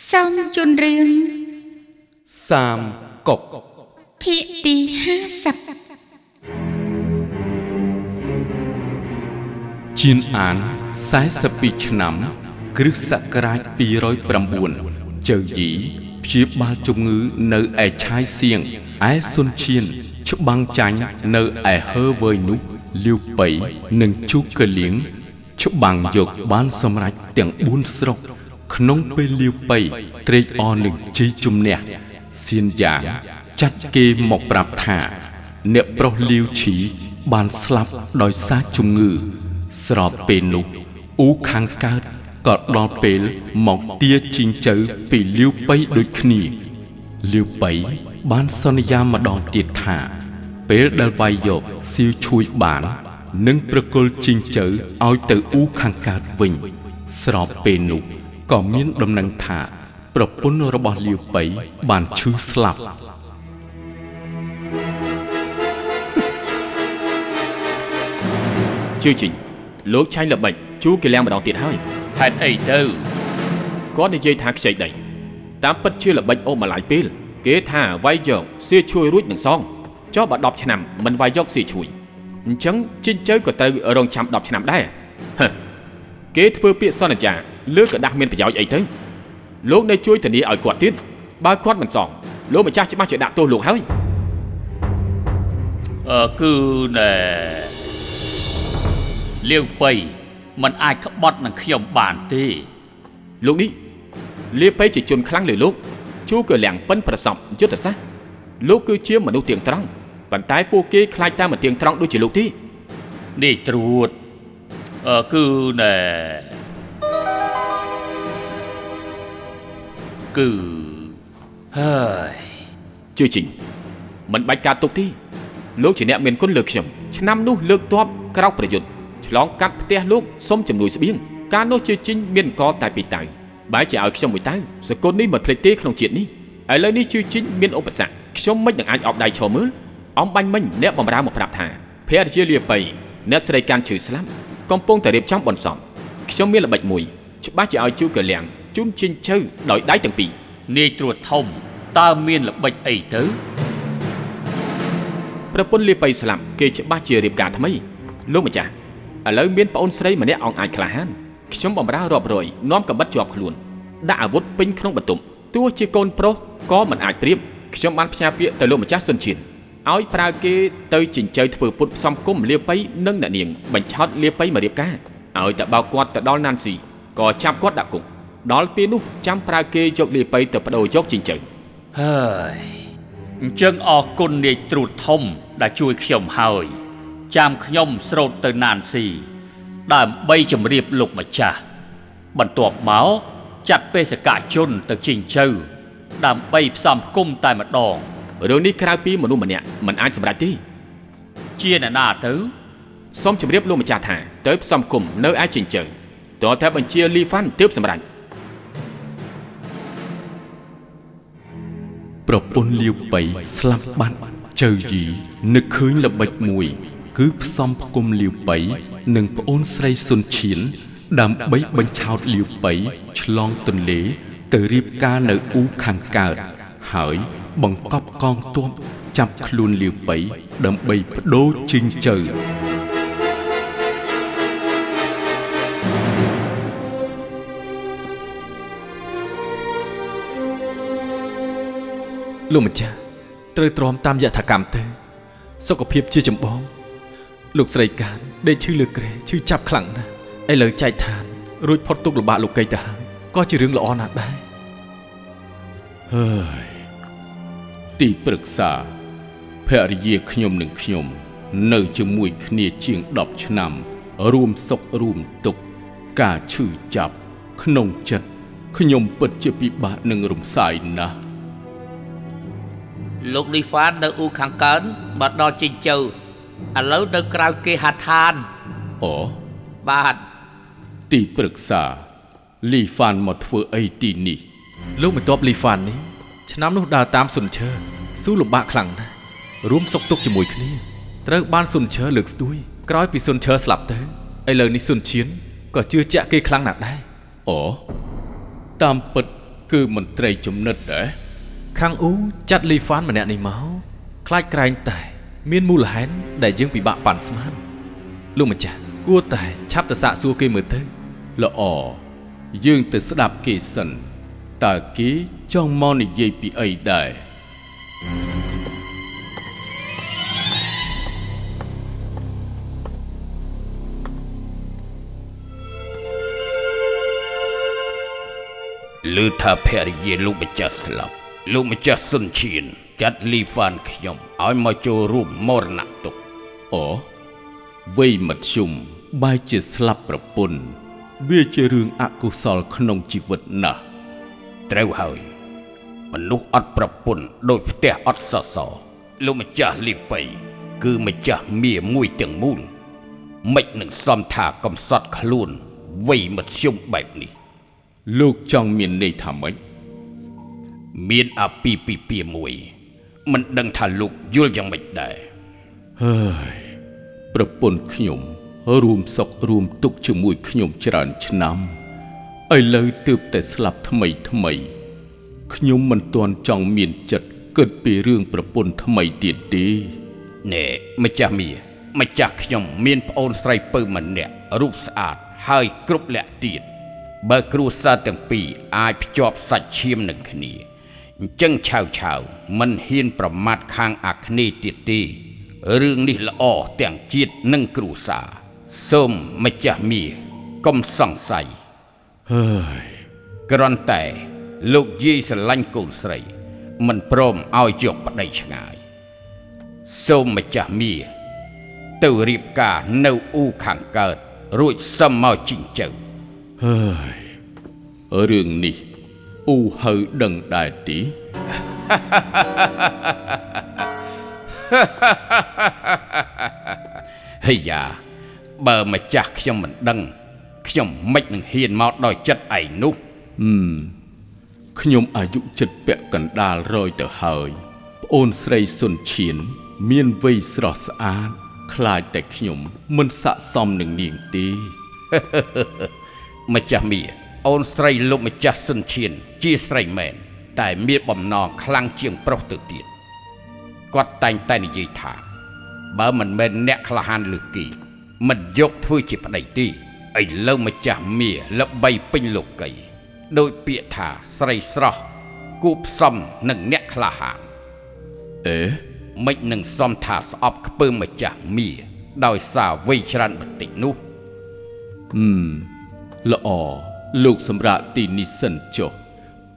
សូមជូនរឿងសាមកុកភាគទី50ជៀនអាន42ឆ្នាំ គ្រិស្តសករាជ209ចៅយីព្យាបាលជំងឺនៅឯឆាយសៀងឯសុនឈៀនច្បាំងចាញ់នៅឯហើវើយនោះលាវប៉ៃនិងជូកលៀងច្បាំងយកបានសម្រេចទាំង4ស្រុក ក្នុងពេលលាវប៉ៃត្រេកអរនឹងជ័យជំនះសៀនយ៉ាងចាត់គេមកប្រាប់ថា អ្នកប្រុសលាវឈីបានស្លាប់ដោយសារជំងឺ ស្របពេលនោះអ៊ូខាងកើតក៏ដល់ពេលមកទាជីងចៅពីលាវប៉ៃដូចគ្នាលាវប៉ៃបានសន្យាម្ដងទៀតថា ពេលដែលវាយយកសៀវឈួយបាននឹងប្រគល់ជីងចៅឲ្យទៅអ៊ូខាងកើតវិញ ស្របពេលនោះ ក៏មានដំណឹងថា ប្រពន្ធរបស់លាវប៉ៃបានឈឺស្លាប់ជឿជីងលោកឆៃល្បិចជូគេលាំងម្ដងទៀតហើយហេតុអីទៅគាត់និយាយថាខ្ចីដីតាមពិតជាល្បិចអូបន្លាយពេលគេថាវាយយកសៀជួយរួចនឹងសងចុះបើ10ឆ្នាំមិនវាយយកសៀជួយអញ្ចឹងជីងចៅក៏ត្រូវរងចាំ10ឆ្នាំដែរហឹ គេធ្វើពាក្យសន្យាលើกระដាស់មានប្រយោជន៍អីទៅលោកនៅជួយធានាឲ្យគាត់ទៀតបើគាត់មិនសងលោកម្ចាស់ច្បាស់ជាដាក់ទោសលោកហើយ អឺគឺណែលាវប៉ៃมันអាចក្បត់នឹងខ្ញុំបានទេ លោកនេះលាបៃជាជនខ្លាំងលើលោកជួក៏លៀងប៉ិនប្រសពយុទ្ធសាស្ត្រលោកគឺជាមនុស្សទៀងត្រង់ប៉ុន្តែពួកគេខ្លាចតែមិនទៀងត្រង់ដូចជាលោកទេ នេះត្រួតអឺ គឺណែគឺហើយជឿជីងមិនបាច់ការទុកទេលោកជាអ្នកមានគុណលើខ្ញុំឆ្នាំនោះលើកទ័ពក្រោកប្រយុទ្ធឆ្លងកាត់ផ្ទះលោកសុំជំនួយស្បៀងកាលនោះជឿជីងមានកតែពីរតៅបែរជាឲ្យខ្ញុំមួយតៅសកលនេះមិនភ្លេចទេក្នុងជាតិនេះឥឡូវនេះជឿជីងមានឧបសគ្គខ្ញុំមិននឹងអាចអោបដៃឈរមើលអំបាញ់មិញអ្នកបំរើមកប្រាប់ថាភរិយាលាបៃអ្នកស្រីកាន់ឈឺស្លាប់ កំពុងតែរៀបចំបន់សំខ្ញុំមានល្បិចមួយច្បាស់ជាឲ្យជូកលៀងជូនជិញជើដោយដៃទាំងពីរនាយត្រួតធំតើមានល្បិចអីទៅប្រពន្ធលាបៃស្លាប់គេច្បាស់ជារៀបការថ្មីលោកម្ចាស់ឥឡូវមានប្អូនស្រីម្នាក់អង្អាចក្លាហានខ្ញុំបំរើរាប់រយនាំកបិតជាប់ខ្លួនដាក់អាវុធពេញក្នុងបន្ទប់ទោះជាកូនប្រុសក៏មិនអាចប្រៀបខ្ញុំបានផ្សាយពាក្យទៅលោកម្ចាស់សុនឈៀន ឲ្យប្រើគេទៅចិញ្ចៅធ្វើពុតផ្សំគុំលាបៃនិងអ្នកនាងបញ្ឆោតលាបៃមករៀបការឲ្យតែបោកគាត់ទៅដល់ណាន់ស៊ីក៏ចាប់គាត់ដាក់គុកដល់ពេលនោះចាំប្រើគេយកលាបៃទៅបដូរយកចិញ្ចៅហើយអញ្ចឹងអរគុណនាយត្រួតធំដែលជួយខ្ញុំហើយចាំខ្ញុំស្រោតទៅណានស៊ីដើម្បីជម្រាបលោកម្ចាស់បន្ទាប់មកចាត់បេសកជនទៅជីងជើដើម្បីផ្សំផ្គុំតែម្ដង រឿងនេះក្រៅពីមនុស្សម្នាក់មិនអាចសម្រេចទេជាអ្នកណាទៅសូមជម្រាបលោកម្ចាស់ថាទៅផ្សំគុំនៅឯចិញ្ចើតើតែបញ្ជាលីហ្វាន់ទើបសម្រេចប្រពន្ធលាវប៉ៃស្លាប់បាត់ចៅយីនឹកឃើញល្បិចមួយ គឺផ្សំផ្គុំលាវប៉ៃនិងប្អូនស្រីសុនឈៀនដើម្បីបញ្ឆោតលាវប៉ៃឆ្លងទន្លេ ទៅរៀបការនៅអ៊ូខាងកើតហើយ បង្កប់កងទ័ពចាប់ខ្លួនលាវប៉ៃដើម្បីបដូរជិញចៅលោកម្ចាស់ត្រូវទ្រាំតាមយថាកម្មទៅសុខភាពជាចម្បង លោកស្រីកានដេកឈឺលើក្រែឈឺចាប់ខ្លាំងណាស់ឥឡូវចែកឋាន រួចផុតទុកលំបាកលោកីទៅហើយក៏ជារឿងល្អណាស់ដែរហើយ ទីប្រឹក្សាភរិយាខ្ញុំនិងខ្ញុំ នៅជាមួយគ្នាជាង10ឆ្នាំ រួមសុខរួមទុក្ខការឈឺចាប់ក្នុងចិត្តខ្ញុំពិតជាពិបាកនឹងរំសាយណាស់លោកលីហ្វាននៅអ៊ូខាងកើនមកដល់ជីងជើឥឡូវនៅក្រៅគេហដ្ឋានអូបាទទីប្រឹក្សាលីហ្វានមកធ្វើអីទីនេះ លោកបន្ទាប់លីហ្វាននេះឆ្នាំនោះដើរតាមសុនឈើ ស៊ូលំបាកខ្លាំងណាស់រួមសុខទុក្ខជាមួយគ្នាត្រូវបានសុនឈើលើកស្ទួយក្រោយពីសុនឈើស្លាប់ទៅឥឡូវនេះសុនឈៀនក៏ជឿជាក់គេខ្លាំងណាស់ដែរអូតាមពិតគឺមន្ត្រីចំណិតដែរខាងអ៊ូចាត់លីហ្វានម្នាក់នេះមកខ្លាចក្រែងតែ មានមូលហេតុដែលយើងពិបាកប៉ាន់ស្មានលោកម្ចាស់គួរតែឆាប់ទៅសាកសួរគេមើលទៅល្អយើងទៅស្ដាប់គេសិនតើគេចង់មកនិយាយពីអីដែរ ឮថាភរិយាលោកម្ចាស់ស្លាប់លោកម្ចាស់សុនឈៀនចាត់លីហ្វានខ្ញុំឲ្យមកចូលរួមមរណទុក្ខអូវ័យមធ្យមបែរជាស្លាប់ប្រពន្ធវាជារឿងអកុសលក្នុងជីវិតណាស់ត្រូវហើយ មនុស្សអត់ប្រពន្ធដូចផ្ទះអត់សសរលោកម្ចាស់លីប៉ៃគឺម្ចាស់មាមួយទាំងមូលមិននឹងសំថាកំសត់ខ្លួនវ័យមធ្យមបែបនេះ លោកចង់មានន័យថាម៉េចមានអាពីពីពីមួយមិនដឹងថាលោកយល់យ៉ាងម៉េចដែរហើយប្រពន្ធខ្ញុំ រួមសុខរួមទុកข์ជាមួយខ្ញុំច្រើនឆ្នាំឥឡូវទើបតែស្លាប់ថ្មីថ្មី ខ្ញុំមិនទាន់ចង់មានចិត្តគិតពីរឿងប្រពន្ធថ្មីទៀតទេណែម្ចាស់មាម្ចាស់ខ្ញុំមានប្អូនស្រីពៅម្នាក់រូបស្អាតហើយគ្រប់លក្ខទៀតបើគ្រួសារទាំងពីរអាចភ្ជាប់សាច់ឈាមនឹងគ្នាអញ្ចឹងឆាវឆាវមិនហ៊ានប្រមាថខាងអាគ្នេយ៍ទៀតទេរឿងនេះល្អទាំងជាតិនិងគ្រួសារសូមម្ចាស់មាកុំសង្ស័យហើយគ្រាន់តែ លោកយាយស្រឡាញ់កូនស្រី មិនព្រមឲ្យយកប្តីឆ្ងាយ សូមម្ចាស់មាទៅរៀបការនៅអ៊ូខាងកើតរួចសឹមមកជីងចៅហើយរឿងនេះអ៊ូហៅដឹងដែរទីហេយ៉ាបើម្ចាស់ខ្ញុំមិនដឹង ខ្ញុំមិននឹងហ៊ានមកដោយចិត្តឯងនោះ ខ្ញុំអាយុចិត្តពាក់កណ្ដាលរយទៅហើយប្អូនស្រីសុនឈៀនមានវ័យស្រស់ស្អាតខ្លាចតែខ្ញុំ មិនស័ក្តិសមនឹងនាងទេម្ចាស់មាអូនស្រីលោកម្ចាស់សុនឈៀនជាស្រីមែនតែមានបំណងខ្លាំងជាងប្រុសទៅទៀតគាត់តែងតែនិយាយថា បើមិនមែនអ្នកក្លាហានលើសគេមិនយកធ្វើជាប្តីទេឥឡូវម្ចាស់មាល្បីពេញលោកី ដោយពាក្យថាស្រីស្រស់គូផ្សំនឹងអ្នកក្លាហានអេមិននឹងសំថាស្អប់ខ្ពើមម្ចាស់មាដោយសារវ័យច្រើនបន្តិចនោះល្អលោកសម្រាប់ទីនេះសិនចុះ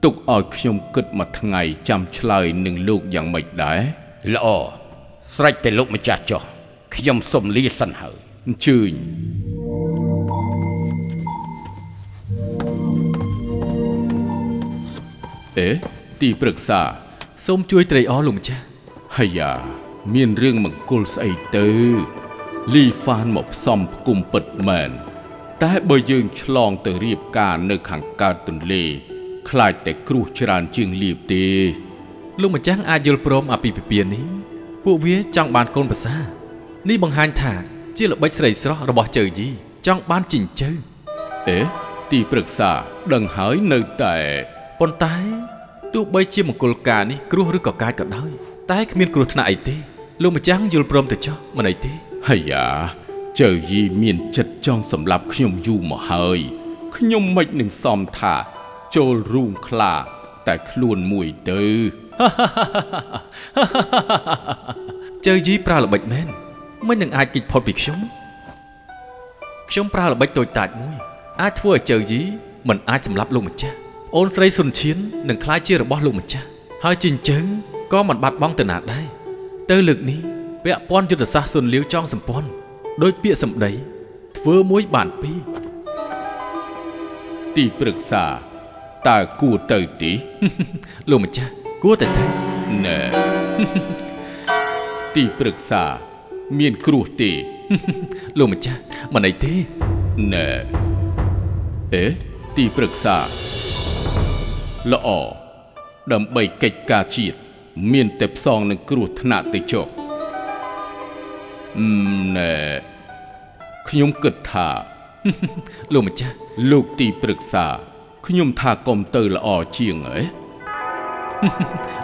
ទុកឲ្យខ្ញុំគិតមួយថ្ងៃចាំឆ្លើយនឹងលោកយ៉ាងម៉េចដែរល្អស្រេចតែលោកម្ចាស់ចុះខ្ញុំសុំលាសិនហើយអញ្ជើញ អេទីប្រឹក្សាសូមជួយត្រេកអរលោកម្ចាស់ហើយយ៉ាមានរឿងមង្គលស្អីទៅលីហ្វានមកផ្សំផ្គុំពិតមែនតែបើយើងឆ្លងទៅរៀបការនៅខាងកើតទន្លេខ្លាចតែគ្រោះច្រើនជាងលៀបទេលោកម្ចាស់អាចយល់ព្រមអាពីពិពាននេះពួកវាចង់បានកូនប្រសានេះបង្ហាញថាជាល្បិចស្រីស្រស់របស់ជើយីចង់បានជីងជើអេទីប្រឹក្សាដឹងហើយនៅតែ ប៉ុន្តែទោះបីជាមង្គលការនេះគ្រោះឬក៏កាចក៏ដោយតែគ្មានគ្រោះថ្នាក់អីទេលោកម្ចាស់យល់ព្រមទៅចុះមិនអីទេហើយយ៉ាចៅយីមានចិត្តចង់សម្លាប់ខ្ញុំយូរមកហើយខ្ញុំមិននឹងសមថា ចូលរូងខ្លា តែខ្លួនមួយទៅជើយីប្រើល្បិចមែនមិននឹងអាចគេចផុតពីខ្ញុំខ្ញុំប្រើល្បិចតូចតាចមួយ អាចធ្វើឲ្យជើយីមិនអាចសម្លាប់លោកម្ចាស់ អូនស្រីសុនឈៀននឹងក្លាយជារបស់លោកម្ចាស់ហើយជីងជើងក៏មិនបាត់បង់ទៅណាដែរទៅលើកនេះពាក់ព័ន្ធយុទ្ធសាស្ត្រសុនលាវចង់សម្ព័ន្ធដោយពាក្យសម្ដី ធ្វើមួយបានពីរទីប្រឹក្សាតើគួរទៅទីលោកម្ចាស់គួរតែទៅណែទីប្រឹក្សា មានគ្រោះទេលោកម្ចាស់មិនអីទេណែអេទីប្រឹក្សា ល្អដើម្បីកិច្ចការជាតិមានតែផ្សងនឹងគ្រោះថ្នាក់ទៅចុះអឺមណែខ្ញុំគិតថាលោកម្ចាស់លោកទីប្រឹក្សាខ្ញុំថាកុំទៅល្អជាងហ៎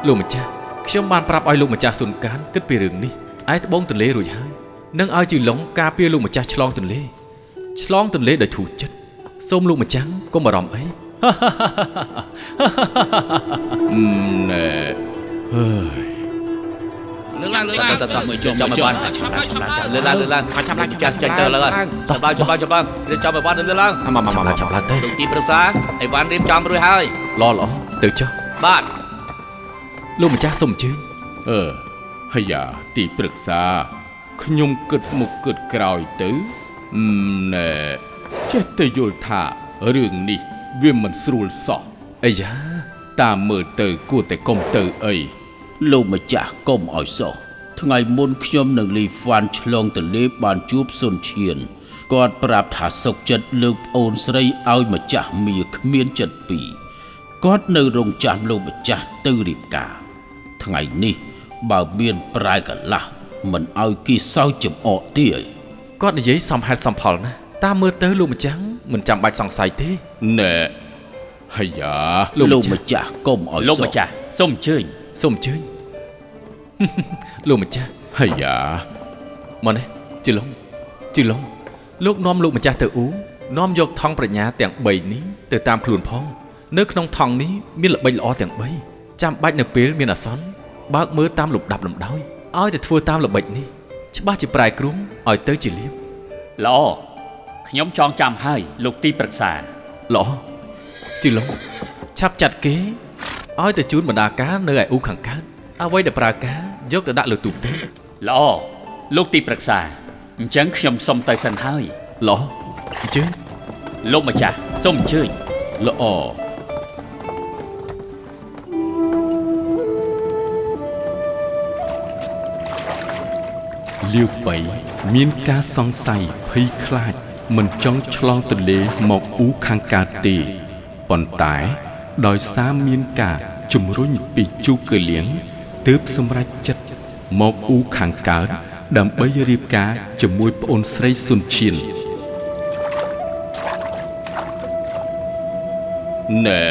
លោកម្ចាស់ខ្ញុំបានប្រាប់ឲ្យលោកម្ចាស់សុនកានគិតពីរឿងនេះឯត្បូងទន្លេរួចហើយនឹងឲ្យជីឡុងការពារលោកម្ចាស់ឆ្លងទន្លេឆ្លងទន្លេដោយធូរចិត្តសូមលោកម្ចាស់កុំបារម្ភអីអឺ ណែហើយលើឡើងលើឡើងតតមើលចាំមកបានឆាប់ឡើងឆាប់ឡើងលើឡើងលើឡើងឆាប់ឡើងចាស់ចាស់ទៅលើចាំឡើងចាំឡើងចាំឡើងរៀបចំឲ្យបានលើឡើងអាមកមកចាំមកឡើងចាំឡើងទៅលោកទីប្រឹក្សាអីវ៉ាន់រៀបចំរួចហើយល្អល្អទៅចុះបាទលោកម្ចាស់សូមអញ្ជើញអឺហើយយ៉ាទីប្រឹក្សាខ្ញុំគិតមុខគិតក្រោយទៅអឺណែចេះតែយល់ថារឿងនេះ វាមិនស្រួលសោះអាយ៉ាតាមមើលទៅគួរតែកុំទៅអីលោកម្ចាស់កុំឲ្យសោះថ្ងៃមុនខ្ញុំនិងលីហ្វាន់ឆ្លងទន្លេបានជួបសុនឈៀនគាត់ប្រាប់ថាសុកចិត្តលើកប្អូនស្រីឲ្យម្ចាស់មៀគ្មានចិត្តពីរគាត់នៅរងចាំលោកម្ចាស់ទៅរៀបការថ្ងៃនេះ បើមានប្រែកន្លះមិនឲ្យគេសោយចំអកទៀតគាត់និយាយសំហេតុសំផលណាស់តាមមើលទៅលោកម្ចាស់ មិនចាំបាច់សង្ស័យទេណែហើយយ៉ាលោលោកម្ចាស់ចាស់កុំឲ្យលោកសោះម្ចាស់សូមអញ្ជើញសូមអញ្ជើញលោកម្ចាស់ហើយយ៉ាមកនេះជីឡុងជីឡុងលោកនាំលោកម្ចាស់ទៅអ៊ូនាំយកថង់ប្រាជ្ញាទាំង3នេះទៅតាមខ្លួនផង នៅក្នុងថង់នេះមានល្បិចល្អទាំង3ចាំបាច់នៅពេលមានអាសន្នបើកមើលតាមលំដាប់លំដោយឲ្យតែធ្វើតាមល្បិចនេះច្បាស់ជាប្រែគ្រួងឲ្យទៅជាលៀបល្អ ខ្ញុំចងចាំហើយលោកទីប្រឹក្សាល្អជីឡុងឆាប់ចាត់គេឲ្យទៅជូនបណ្ដាការនៅឯអ៊ូខាងកើតអ្វីដែលប្រើការយកទៅដាក់លើទូទេល្អលោកទីប្រឹក្សាអញ្ចឹងខ្ញុំសុំទៅសិនហើយល្អអញ្ជើញលោកម្ចាស់សូមអញ្ជើញល្អលាវបៃមានការសង្ស័យភ័យខ្លាច មិនចង់ឆ្លងទន្លេមកអ៊ូខាងកើតទេប៉ុន្តែ ដោយសារមានការជំរុញពីជូកឺលៀងទើបសម្រេចចិត្តមកអ៊ូខាងកើតដើម្បីរៀបការជាមួយប្អូនស្រីសុនឈៀនណែ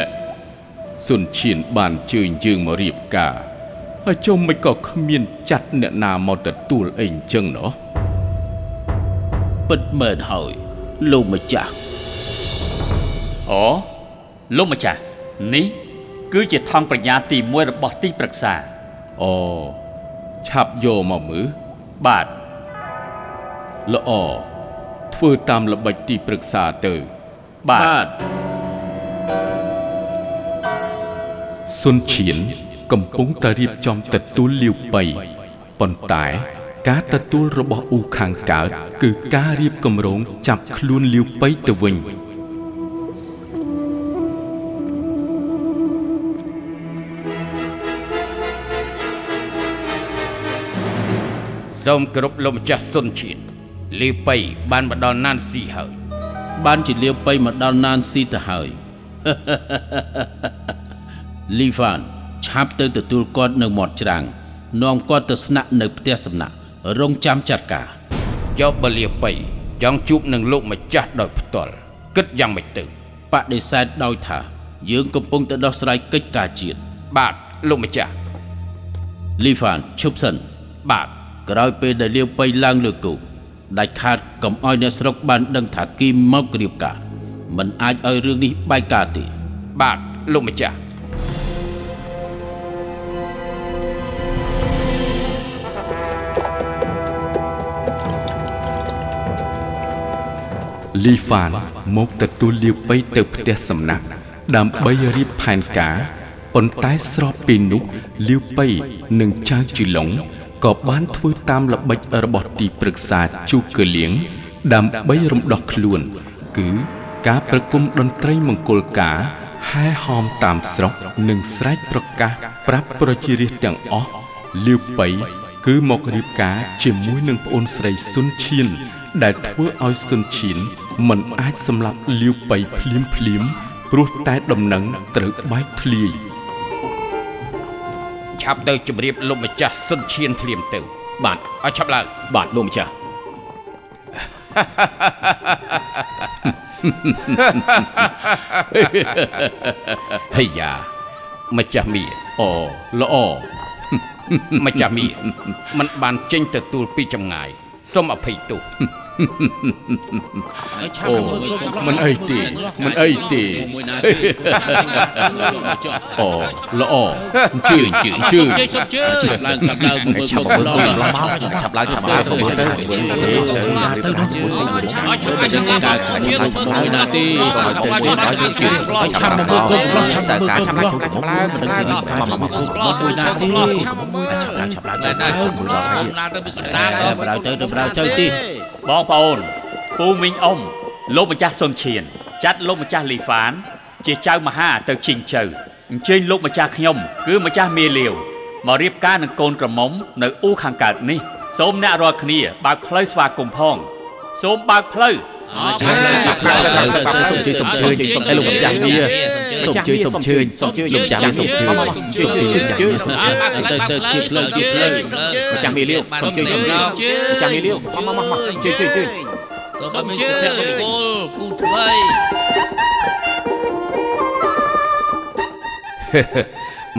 សុនឈៀនបានជើញយើងមករៀបការហើយចុះមិនក៏គ្មានចាត់អ្នកណាមកទទួលអីអញ្ចឹងណោះពិតមែនហើយ លោកម្ចាស់អូលោកម្ចាស់នេះ គឺជាថង់ប្រាជ្ញាទី1របស់ទីប្រឹក្សាអូឆាប់យកមកមើលបាទល្អធ្វើតាមល្បិចទីប្រឹក្សាទៅបាទបាទសុនឈៀនកំពុងតែរៀបចំទទួលលាវបៃប៉ុន្តែ ការទទួលរបស់អ៊ូខាងកើតគឺការរៀបគម្រោងចាប់ខ្លួនលាវបៃទៅវិញសូមគោរពលោកម្ចាស់សុនជាតិលីប៉ៃបានមកដល់ណានស៊ីហើយ បានជាលាវបៃមកដល់ណានស៊ីទៅហើយលីវ៉ានឆាប់ទៅទទួលគាត់នៅមាត់ច្រាំងនាំគាត់ទៅស្នាក់នៅផ្ទះសំណាក់ រងចាំចាត់ការយកបលាប៉ៃចង់ជួបនឹងលោកម្ចាស់ដោយផ្ទាល់គិតយ៉ាងម៉េចទៅបដិសេធដោយថា យើងកំពុងតែដោះស្រាយកិច្ចការជាតិបាទលោកម្ចាស់លីវ៉ានឈប់សិនបាទក្រោយពេលដែលលាវបៃឡើងលើគោកដាច់ខាតកុំឲ្យអ្នកស្រុកបានដឹងថាគីមករៀបការมันអាចឲ្យរឿងនេះបែកការទេបាទលោកម្ចាស់ លីហ្វានមកទទួលលាវបៃទៅផ្ទះសំណាក់ដើម្បីរៀបផែនការប៉ុន្តែស្របពេលនោះលាវបៃនិងចៅជីឡុងក៏បានធ្វើតាមល្បិចរបស់ទីប្រឹក្សាជូកឺលៀងដើម្បីរំដោះខ្លួន គឺការប្រគំតន្ត្រីមង្គលការហែហោមតាមស្រុកនិងស្រែកប្រកាសប្រាប់ប្រជារាស្ត្រទាំងអស់លាវបៃគឺមករៀបការជាមួយនឹងប្អូនស្រីសុនឈៀនដែលធ្វើឲ្យសុនឈៀន មិនអាចសម្លាប់លាវបៃភ្លាមភ្លាមព្រោះតែដំណឹងត្រូវបែកធ្លាយឆាប់ទៅជម្រាបលោកម្ចាស់សុនឈៀនភ្លាមទៅ បាទឲ្យឆាប់ឡើងបាទលោកម្ចាស់ហើយយ៉ាម្ចាស់មាអូល្អម្ចាស់មាมันបានចេញទទួលពីចម្ងាយសូមអភ័យទោស អូមិនអីទេមិនអីទេមួយណាទេអូល្អអញ្ជើញអញ្ជើញអញ្ជើញជើញសុំជើញឆាប់ឡើងឆាប់ឡើងមើលឆាប់មើលឡើងឡងឆាប់ឡើងឆាប់ឡើងទៅទៅការជើងមួយណាទេឆាប់ឡើងឆាប់ឡើងជើងឆាប់មកមើលគុំឡងឆាប់តើមើលការគុំឆាប់ឡឡើងងឆាប់ឡើងឆាប់ឡើងឆាប់ឡើងមកមួយណាទេឆាប់ឡើងឆាប់ឡើងឆាប់ឡើងណាណាទៅពិសេសណាតែប្រៅទៅទៅប្រៅទៅទីបងប្អូនពូមីងអ៊ំលោកម្ចាស់សុនឈៀនចាត់លោកម្ចាស់លីហ្វាន ជាចៅមហាទៅជីងជើអញ្ជើញលោកម្ចាស់ខ្ញុំ គឺម្ចាស់មាលាវមករៀបការនឹងកូនក្រមុំនៅអ៊ូខាងកើតនេះ សូមអ្នករាល់គ្នាបើកផ្លូវស្វាគមន៍ផង សូមបើកផ្លូវ ឆាប់ឡើងឆាប់ឡើងសុំជឿសុំជឿឲ្យលោកម្ចាស់មាសុំជឿសុំជឿសុំជឿលោកម្ចាស់មាសុំជឿសុំជឿលោកម្ចាស់មាសុំជឿទៅទៅជាផ្លូវជាផ្លូវម្ចាស់មីលាវសុំជើញសុំជើញម្ចាស់មីលាវមកមកមកជើញជើញជើញសុំជើញសុំគោលគូថ្មី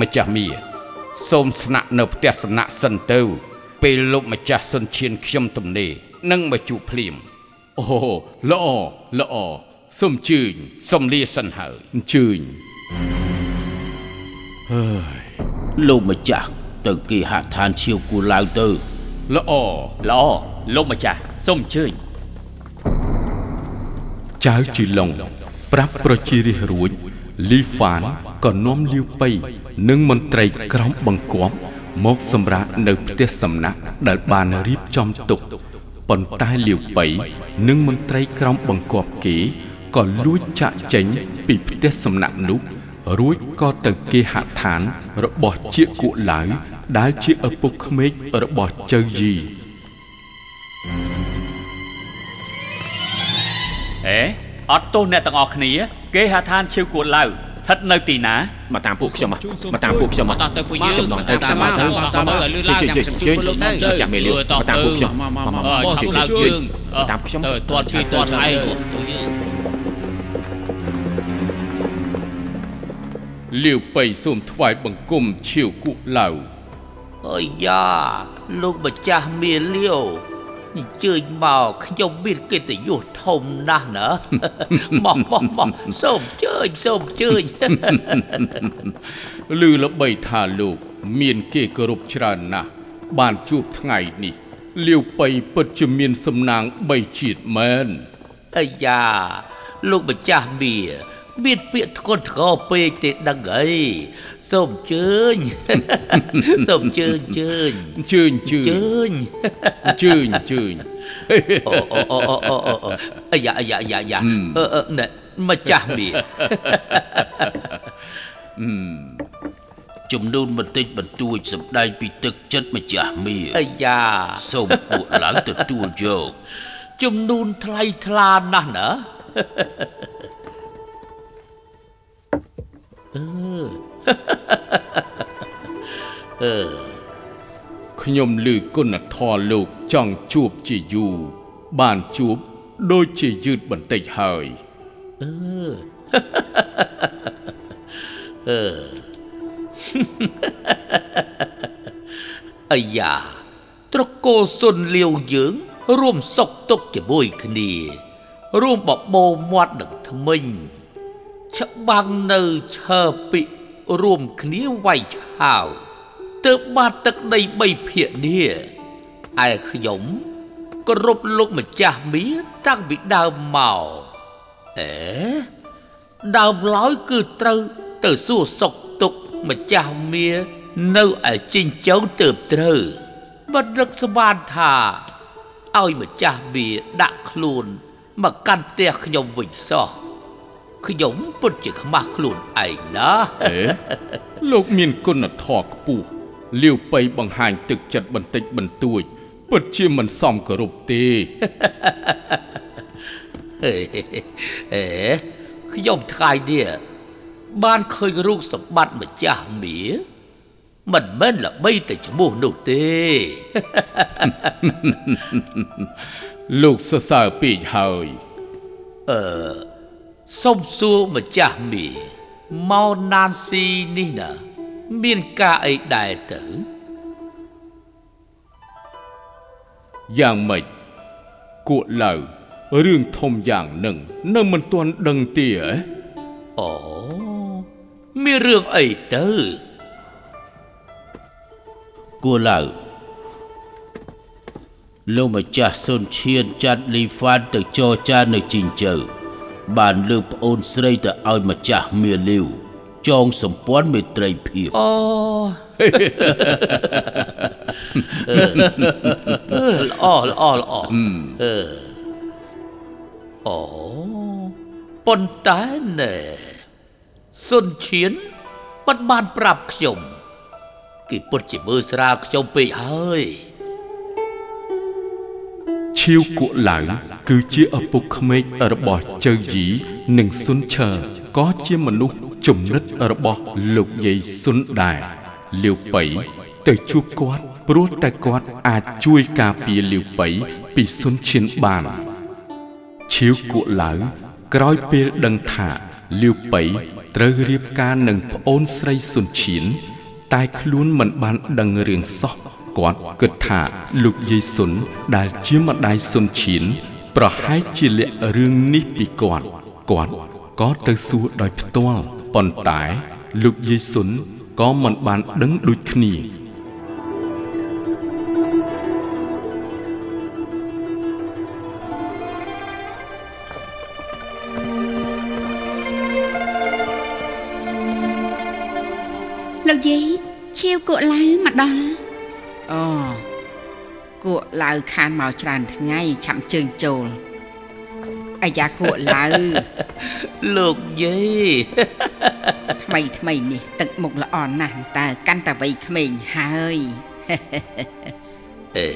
ម្ចាស់មាសូមស្នាក់នៅផ្ទះសំណាក់សិនទៅពេលលោកម្ចាស់សុនឈានខ្ញុំទំនេរនឹងមកជួបភ្លាម អូល្អល្អសូមអញ្ជើញសូមលាសិនហើយអញ្ជើញលោកម្ចាស់ទៅគេហដ្ឋានឈៀវគូឡាវទៅល្អល្អលោកម្ចាស់សូមអញ្ជើញចៅជីឡុងប្រាប់ប្រជារាស្ត្ររួចលីហ្វានក៏នាំលាវប៉ៃនិងមន្ត្រីក្រមបង្គាប់មកសម្រាប់នៅផ្ទះសំណាក់ដែលបានរៀបចំទុក ប៉ុន្តែលាវប៉ៃនិងមន្ត្រីក្រមបង្គាប់គេក៏លួចចាក់ចេញពីផ្ទះសំណាក់នោះរួចក៏ទៅគេហដ្ឋានរបស់ជាគូឡាវដែលជាឪពុកក្មេករបស់ចៅយីអេអត់ទោសអ្នកទាំងអស់គ្នា គេហៅឋានឈៀវគួរឡៅស្ថិតនៅទីណាមកតាមពួកខ្ញុំមកតាមពួកខ្ញុំមកតោះទៅពួកយើងខ្ញុំទៅខ្ញុំមកទៅលឺឡើងជើញជើញជើញម្ចាស់មីលាវមកតាមពួកខ្ញុំមកមកអើមកឆាជើប់ញឡើងជើជើញងតាមខ្ញុំទៅទាត់ឈីទាត់ឯងទៅយើងលាវប៉ៃសូមថ្វាយបង្គំឈៀវគូឡាវអើយយ៉ាលោកម្ចាស់មាលាវ អញ្ជើញមកខ្ញុំមានកិត្តិយសធំណាស់ណាមកមកមកសូមជើញសូមជើញឮល្បីថាលោក មានគេគោរពច្រើនណាស់បានជួបថ្ងៃនេះលាវប៉ៃពិតជាមានសំណាងបីជាតិមែនអើយយ៉ាលោកម្ចាស់មា មានពាក្យធ្ងន់ធ្ងរពេកទេដឹងអីសូមជើញសូមជើញជើញអញ្ជើញជើញជើញអញ្ជើញអញ្ជើញអូអូអូអូអូអូអូអាយ៉ាអាយ៉ាអាយ៉ាអាយ៉ាអឺអឺណែម្ចាស់មាចំនួនបន្តិចបន្តួចសម្ដែងពីទឹកចិត្តម្ចាស់មាអាយ៉ាសូមពួកឡើងទទួលយកជំនូនថ្លៃថ្លាណាស់ណា ខ្ញុំឮគុណធម៌លោកចង់ជួបជាយូរបានជួបដូចជាយឺតបន្តិចហើយអាយ៉ាត្រកូលសុនលាវយើង រួមសុខទុក្ខជាមួយគ្នា រួមបបោមាត់នឹងថ្មិញ ច្បាំងនៅឈើពីរួមគ្នាវាយឆាវទើបបានទឹកដីបីភាគនេះឯខ្ញុំគោរពលោកម្ចាស់មាតាំងពីដើមមកអេដើមឡើយគឺត្រូវទៅសួរសុកទុកម្ចាស់មានៅឯជីងចៅទៅត្រូវមិននឹកស្មានថាឲ្យម្ចាស់មាដាក់ខ្លួនមកកាន់ផ្ទះខ្ញុំវិញសោះ ខ្ញុំពិតជាខ្មាស់ខ្លួនឯងណាអេលោកមានគុណធម៌ខ្ពស់លាវប៉ៃបង្ហាញទឹកចិត្តបន្តិចបន្តួចពិតជាមិនសមគោរពទេហេហេខ្ញុំថ្ងៃនេះបានឃើញរូបសម្បត្តិម្ចាស់មាមិនមែនល្បីតែឈ្មោះនោះទេលោកសរសើរពេកហើយអឺ សូមសួរម្ចាស់មីមកណានស៊ីនេះណាមានការអីដែរទៅយ៉ាងម៉េចគួកឡៅរឿងធំយ៉ាងនឹងនៅមិនទាន់ដឹងទេហ៎អូមានរឿងអីទៅគួរឡៅលោកម្ចាស់សុនឈៀនចាត់លីហ្វានទៅចរចានៅជីងជើ បានលើកប្អូនស្រីទៅឲ្យម្ចាស់មៀលាវចងសម្ព័ន្ធមេត្រីភាពអូអឺល្អល្អល្អអឺអូប៉ុន្តែណែសុនឈៀនបាត់បានប្រាប់ខ្ញុំគេពុតជាមើលស្រាលខ្ញុំពេកហើយឈៀវគួកឡៅ គឺជាឪពុកក្មេករបស់ចៅយីនិងសុនឈើក៏ជាមនុស្សចំណិតរបស់លោកយាយសុនដែរលាវប៉ៃទៅជួបគាត់ព្រោះតែគាត់អាចជួយការពារលាវប៉ៃពីសុនឈៀនបានឈៀវគួកឡៅក្រោយពេលដឹងថាលាវប៉ៃត្រូវរៀបការនឹងប្អូនស្រីសុនឈៀនតែខ្លួនមិនបានដឹងរឿងសោះគាត់គិតថាលោកយាយសុនដែលជាម្ដាយសុនឈៀន ប្រហែលជាលាក់រឿងនេះពីគាត់គាត់ក៏ទៅសួរដោយផ្ទាល់ប៉ុន្តែលោកយាយសុនក៏មិនបានដឹងដូចគ្នាលោកយាយឈាវគក់ឡៅមកដល់អូ គួកឡៅខានមកច្រើនថ្ងៃឆាប់ជើញចូលអាយ៉ាគួកឡៅលោកយាយថ្មីថ្មីនេះទឹកមុខល្អណាស់តើកាន់តែវ័យក្មេងហើយអេ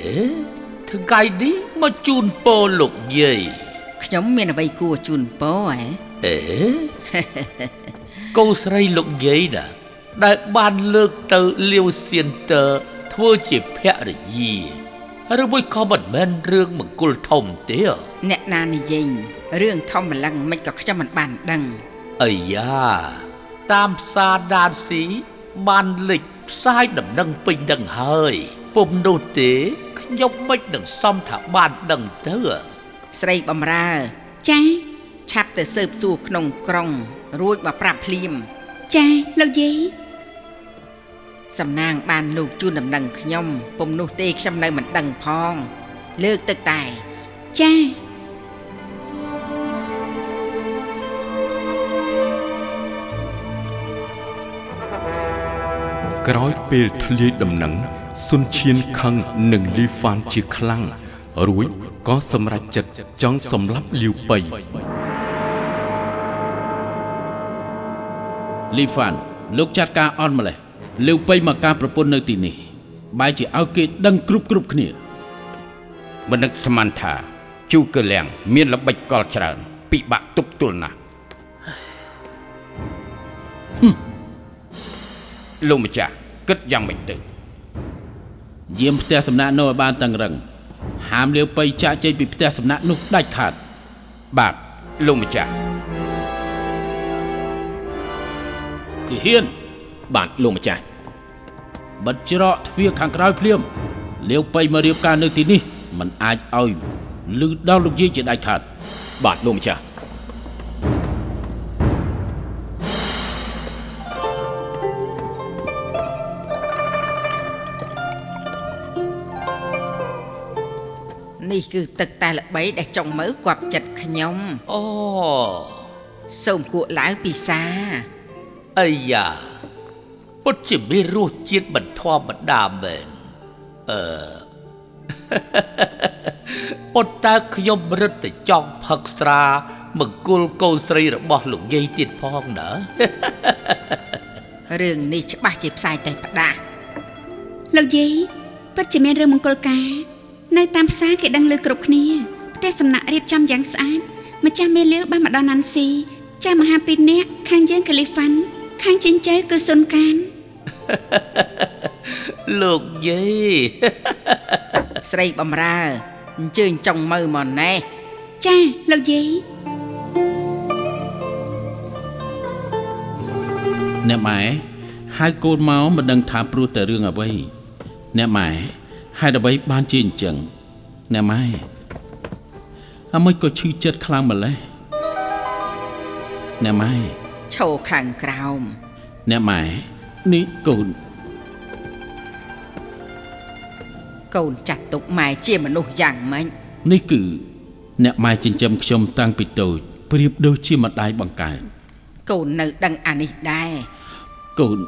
ថ្ងៃនេះមកជូនពរលោកយាយខ្ញុំមានអ្វីគួរជូនពរហ៎អេកូនស្រីលោកយាយណាដែលបានលើកទៅលាវសៀនតើធ្វើជាភរិយា ឬមួយក៏មិនមែនរឿងមង្គលធំទេអ្នកណានិយាយរឿងធំម្លឹងមិនក៏ខ្ញុំមិនបានដឹងអាយ៉ាតាមផ្សារដានស៊ីបានលេចផ្សាយដំណឹងពេញដឹងហើយពុំនោះទេខ្ញុំមិននឹងសំថាបានដឹងទៅស្រីបំរើចាឆាប់ទៅស៊ើបសួរក្នុងក្រុងរួចមកប្រាប់ភ្លាមចាលោកយាយ សំណាងបានលោកជូនដំណឹងខ្ញុំពុំនោះទេខ្ញុំនៅមិនដឹងផង លើកទឹកតែចាក្រោយពេលធ្លាយដំណឹងសុនឈៀនខឹងនឹងលីហ្វានជាខ្លាំងរួចក៏សម្រេចចិត្តចង់សម្លាប់លាវប៉ៃលីហ្វានលោកចាត់ការអន់ម្លេះ លាវប៉ៃមកការប្រពន្ធនៅទីនេះបែរជាឲ្យគេដឹងគ្រប់គ្រប់គ្នាមនឹកស្មានថាជូកលៀងមានល្បិចកលច្រើន ពិបាកទប់ទល់ណាស់លោកម្ចាស់គិតយ៉ាងម៉េចទៅយាមផ្ទះសំណាក់នោះឲ្យបានតឹងរឹងហាមលាវប៉ៃចាក់ចេញពីផ្ទះសំណាក់នោះដាច់ខាត បាទលោកម្ចាស់គឺហ៊ាន បាទលោកម្ចាស់បិទច្រកទ្វារខាងក្រោយភ្លាមលាវប៉ៃមករៀបការនៅទីនេះมันអាចឲ្យលឺដល់លោកយាយជាដាច់ខាត បាទលោកម្ចាស់នេះគឺទឹកតែល្បីដែលចង់មើលគប់ចិត្តខ្ញុំអូសូមគួកឡៅពិសាអាយ៉ា ពុតជាមានរសជាតិមិនធម្មតាមែនអឺប៉ុន្តែខ្ញុំរឹតតែចង់ផឹកស្រាមង្គលកូនស្រីរបស់លោកយាយទៀតផងណារឿងនេះច្បាស់ជាផ្សាយតែផ្ដាស់លោកយាយពិតជាមានរឿងមង្គលការនៅតាមផ្សារគេដឹងឮគ្រប់គ្នាផ្ទះសំណាក់រៀបចំយ៉ាងស្អាតម្ចាស់មេលាវបានមកដល់ណាន់ស៊ីចាស់មហាពីរនាក់ខាងយើងកលីហ្វាន់ខាងចិញ្ចៅគឺសុនកាន លោកយាយស្រីបំរើអញ្ជើញចង់មើលមកណែចាលោកយាយអ្នកម៉ែហៅកូនមកមិនដឹងថាព្រោះតែរឿងអ្វីអ្នកម៉ែហេតុអ្វីបានជាអញ្ចឹងអ្នកម៉ែអាមិនក៏ឈឺចិត្តខ្លាំងម្ល៉េះអ្នកម៉ែឈោខាងក្រោមអ្នកម៉ែ នេះកូនកូនចាត់ទុកម៉ែជាមនុស្សយ៉ាងម៉េចនេះគឺ អ្នកម៉ែចិញ្ចឹមខ្ញុំតាំងពីតូចប្រៀបដូចជាម្ដាយបង្កើតកូននៅដឹងអានេះដែរកូន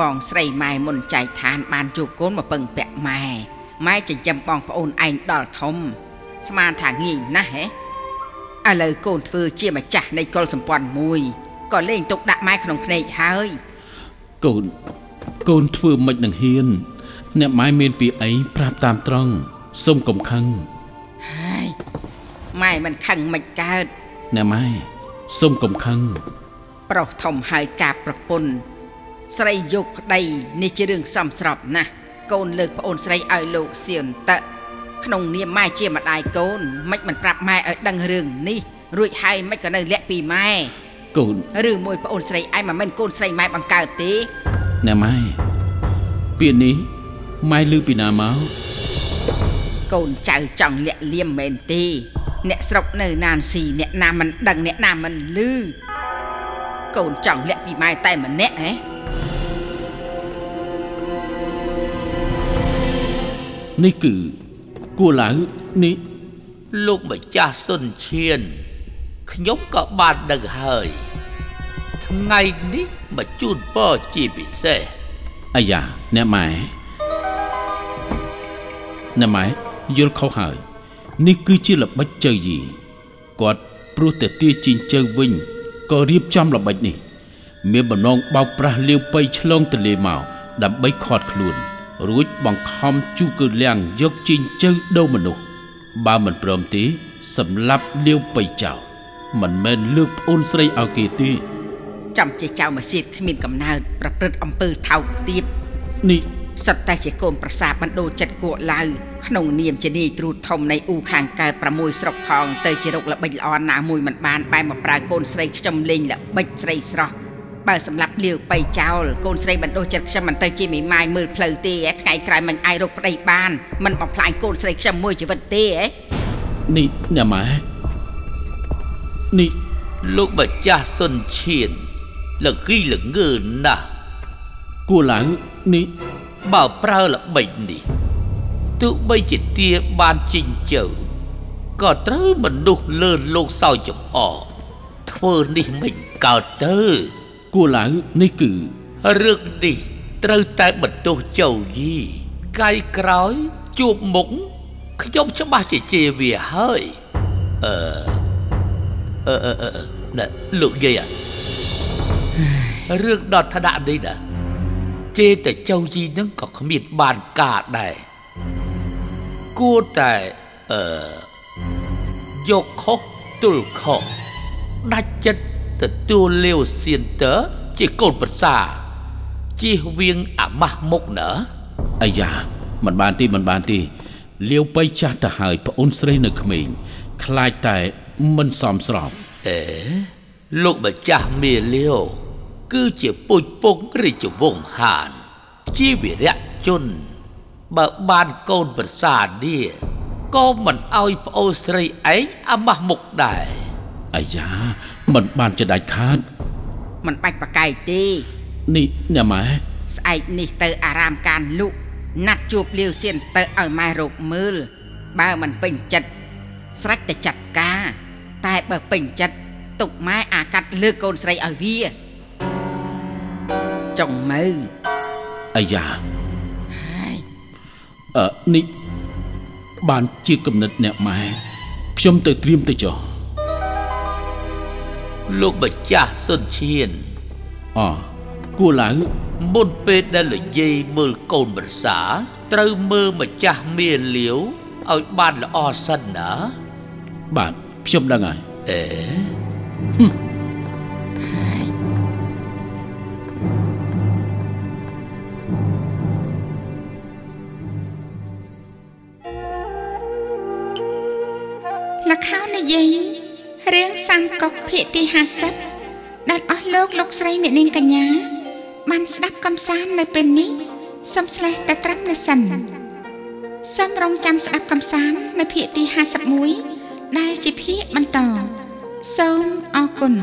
បងស្រីម៉ែមុនចែកឋាន បានជួបកូនមកពឹងពាក់ម៉ែម៉ែចិញ្ចឹមបងប្អូនឯងដល់ធំ ស្មានថាងាយណាស់ហ៎ឥឡូវកូនធ្វើជាម្ចាស់នៃកុលសម្ព័ន្ធមួយក៏លេងទុកដាក់ម៉ែក្នុងភ្នែកហើយ កូនកូនធ្វើមិននឹងហ៊ាន អ្នកម៉ែមានពីអីប្រាប់តាមត្រង់សុំកុំខឹងហើយម៉ែមិនខឹងមិនកើតអ្នកម៉ែសុំកុំខឹងប្រុសធំហើយការប្រពន្ធស្រីយកប្តីនេះជារឿងសំស្របណាស់កូនលើកប្អូនស្រីឲ្យលោកសៀនតៈក្នុងនាមម៉ែជាម្ដាយកូនមិនមិនប្រាប់ម៉ែឲ្យដឹងរឿងនេះរួចហើយមិនក៏នៅលាក់ពីម៉ែ កូនឬមួយប្អូនស្រីឯងមិនមែនកូនស្រីម៉ែបង្កើតទេអ្នកម៉ែពាក្យនេះម៉ែឮពីណាមកកូនចៅចង់លាក់លៀមមែនទេ អ្នកស្រុកនៅណានស៊ីអ្នកណាមិនដឹងអ្នកណាមិនឮកូនចង់លាក់ពីម៉ែតែម្នាក់ហ៎នេះគឺគួរឡៅនេះលោកម្ចាស់សុនឈៀន ខ្ញុំក៏បានដឹងហើយថ្ងៃនេះមកជូនពរជាពិសេសអាយ៉ាអ្នកម៉ែអ្នកម៉ែយល់ខុសហើយ នេះគឺជាល្បិចជើយីគាត់ព្រោះតែទាជីងជើវិញក៏រៀបចំល្បិចនេះ មានបំណងបោកប្រាស់លាវប៉ៃឆ្លងទន្លេមកដើម្បីខាត់ខ្លួន រួចបង្ខំជូគឺលៀងយកជីងជើដូរមនុស្សបើមិនព្រមទេសម្លាប់លាវប៉ៃចោល មិនមែនលើកប្អូនស្រីឲ្យគេទេចំជាចៅមកសៀតគ្មានកំណើតប្រព្រឹត្តអំពើថោកទាបនេះសិតតែជាកូនប្រសាបណ្ដូលចិត្តគួរឡៅក្នុងនាមជានាយទ្រូតធំនៃអ៊ូខាងកើត6ស្រុកផងទៅជារកល្បិចល្អណាមួយមិនបានបែរមកប្រើកូនស្រីខ្ញុំលេងល្បិចស្រីស្រស់បើសម្រាប់លាវបៃចោលកូនស្រីបណ្ដូលចិត្តខ្ញុំមិនទៅជាមេម៉ាយមើលផ្លូវទេហ៎ថ្ងៃក្រោយមិនអាចរកប្តីបានមិនបំផ្លាញកូនស្រីខ្ញុំមួយជីវិតទេហ៎នេះអ្នកម៉ែ នេះលោកម្ចាស់សុនឈៀនល្គីល្ងើណាស់គួរឡៅនេះបើប្រើល្បិចនេះទោះបីជាទាបានជីងជើក៏ត្រូវមនុស្សលើលោកសោយចំអកធ្វើនេះមិនកើតទៅគួរឡៅនេះគឺរឿងនេះត្រូវតែបន្ទោសចៅយីកាយក្រោយជួបមុខខ្ញុំច្បាស់ជាជេរវាហើយអឺ អឺអឺអឺណែលោកយាយអារឿងដល់ថ្នាក់នេះណាជេរតែចៅយីនឹងក៏គ្មានបានការដែរគួរតែអឺយកខុសទល់ខុសដាច់ចិត្តទទួលលាវសៀនតើជាកូនប្រសាជៀសវាងអាម៉ាស់មុខណាអាយ៉ាមិនបានទេមិនបានទេលាវបៃចាស់ទៅហើយប្អូនស្រីនៅក្មេងខ្លាចតែ មិនសមស្របអេលោកម្ចាស់មេលាវគឺជាពុជពងរាជវង្សហាន ជាវីរៈជន បើបានកូនប្រសានេះក៏មិនអោយប្អូនស្រីឯងអាម៉ាស់មុខដែរអាយ៉ាមិនបានចដាច់ខាតមិនបាច់ប្រកែកទេនេះអ្នកម៉ែស្អែកនេះទៅអារាមកានលុកណាត់ជួបលាវសៀនទៅឲ្យម៉ែរកមើល បើមិនពេញចិត្ត ស្រេចតែចាត់ការ តែបើពេញចិត្តទុកម៉ែអាកាត់លើកកូនស្រីឲ្យវាចុងមើលអាយ៉ាហើយអឺនេះបានជាគំនិតអ្នកម៉ែខ្ញុំទៅត្រៀមទៅចុះលោកម្ចាស់សុនឈៀនអគួរឡៅមុនពេលដែលលោកយាយមើលកូនប្រសា ត្រូវមើលម្ចាស់មាលាវឲ្យបានល្អសិនណា បាទខ្ញុំដឹងហើយអេលខោនិយាយរឿងសង្កុកភាគទី50ដែលអស់លោកលោកស្រីអ្នកនាងកញ្ញា បានស្ដាប់កំសាន្តនៅពេលនេះសូមស្លេះតែត្រឹមនេះសិនសូមរងចាំស្ដាប់កំសាន្តនៅភាគទី51 ដែលជាភាកបន្តសូមអរគុណ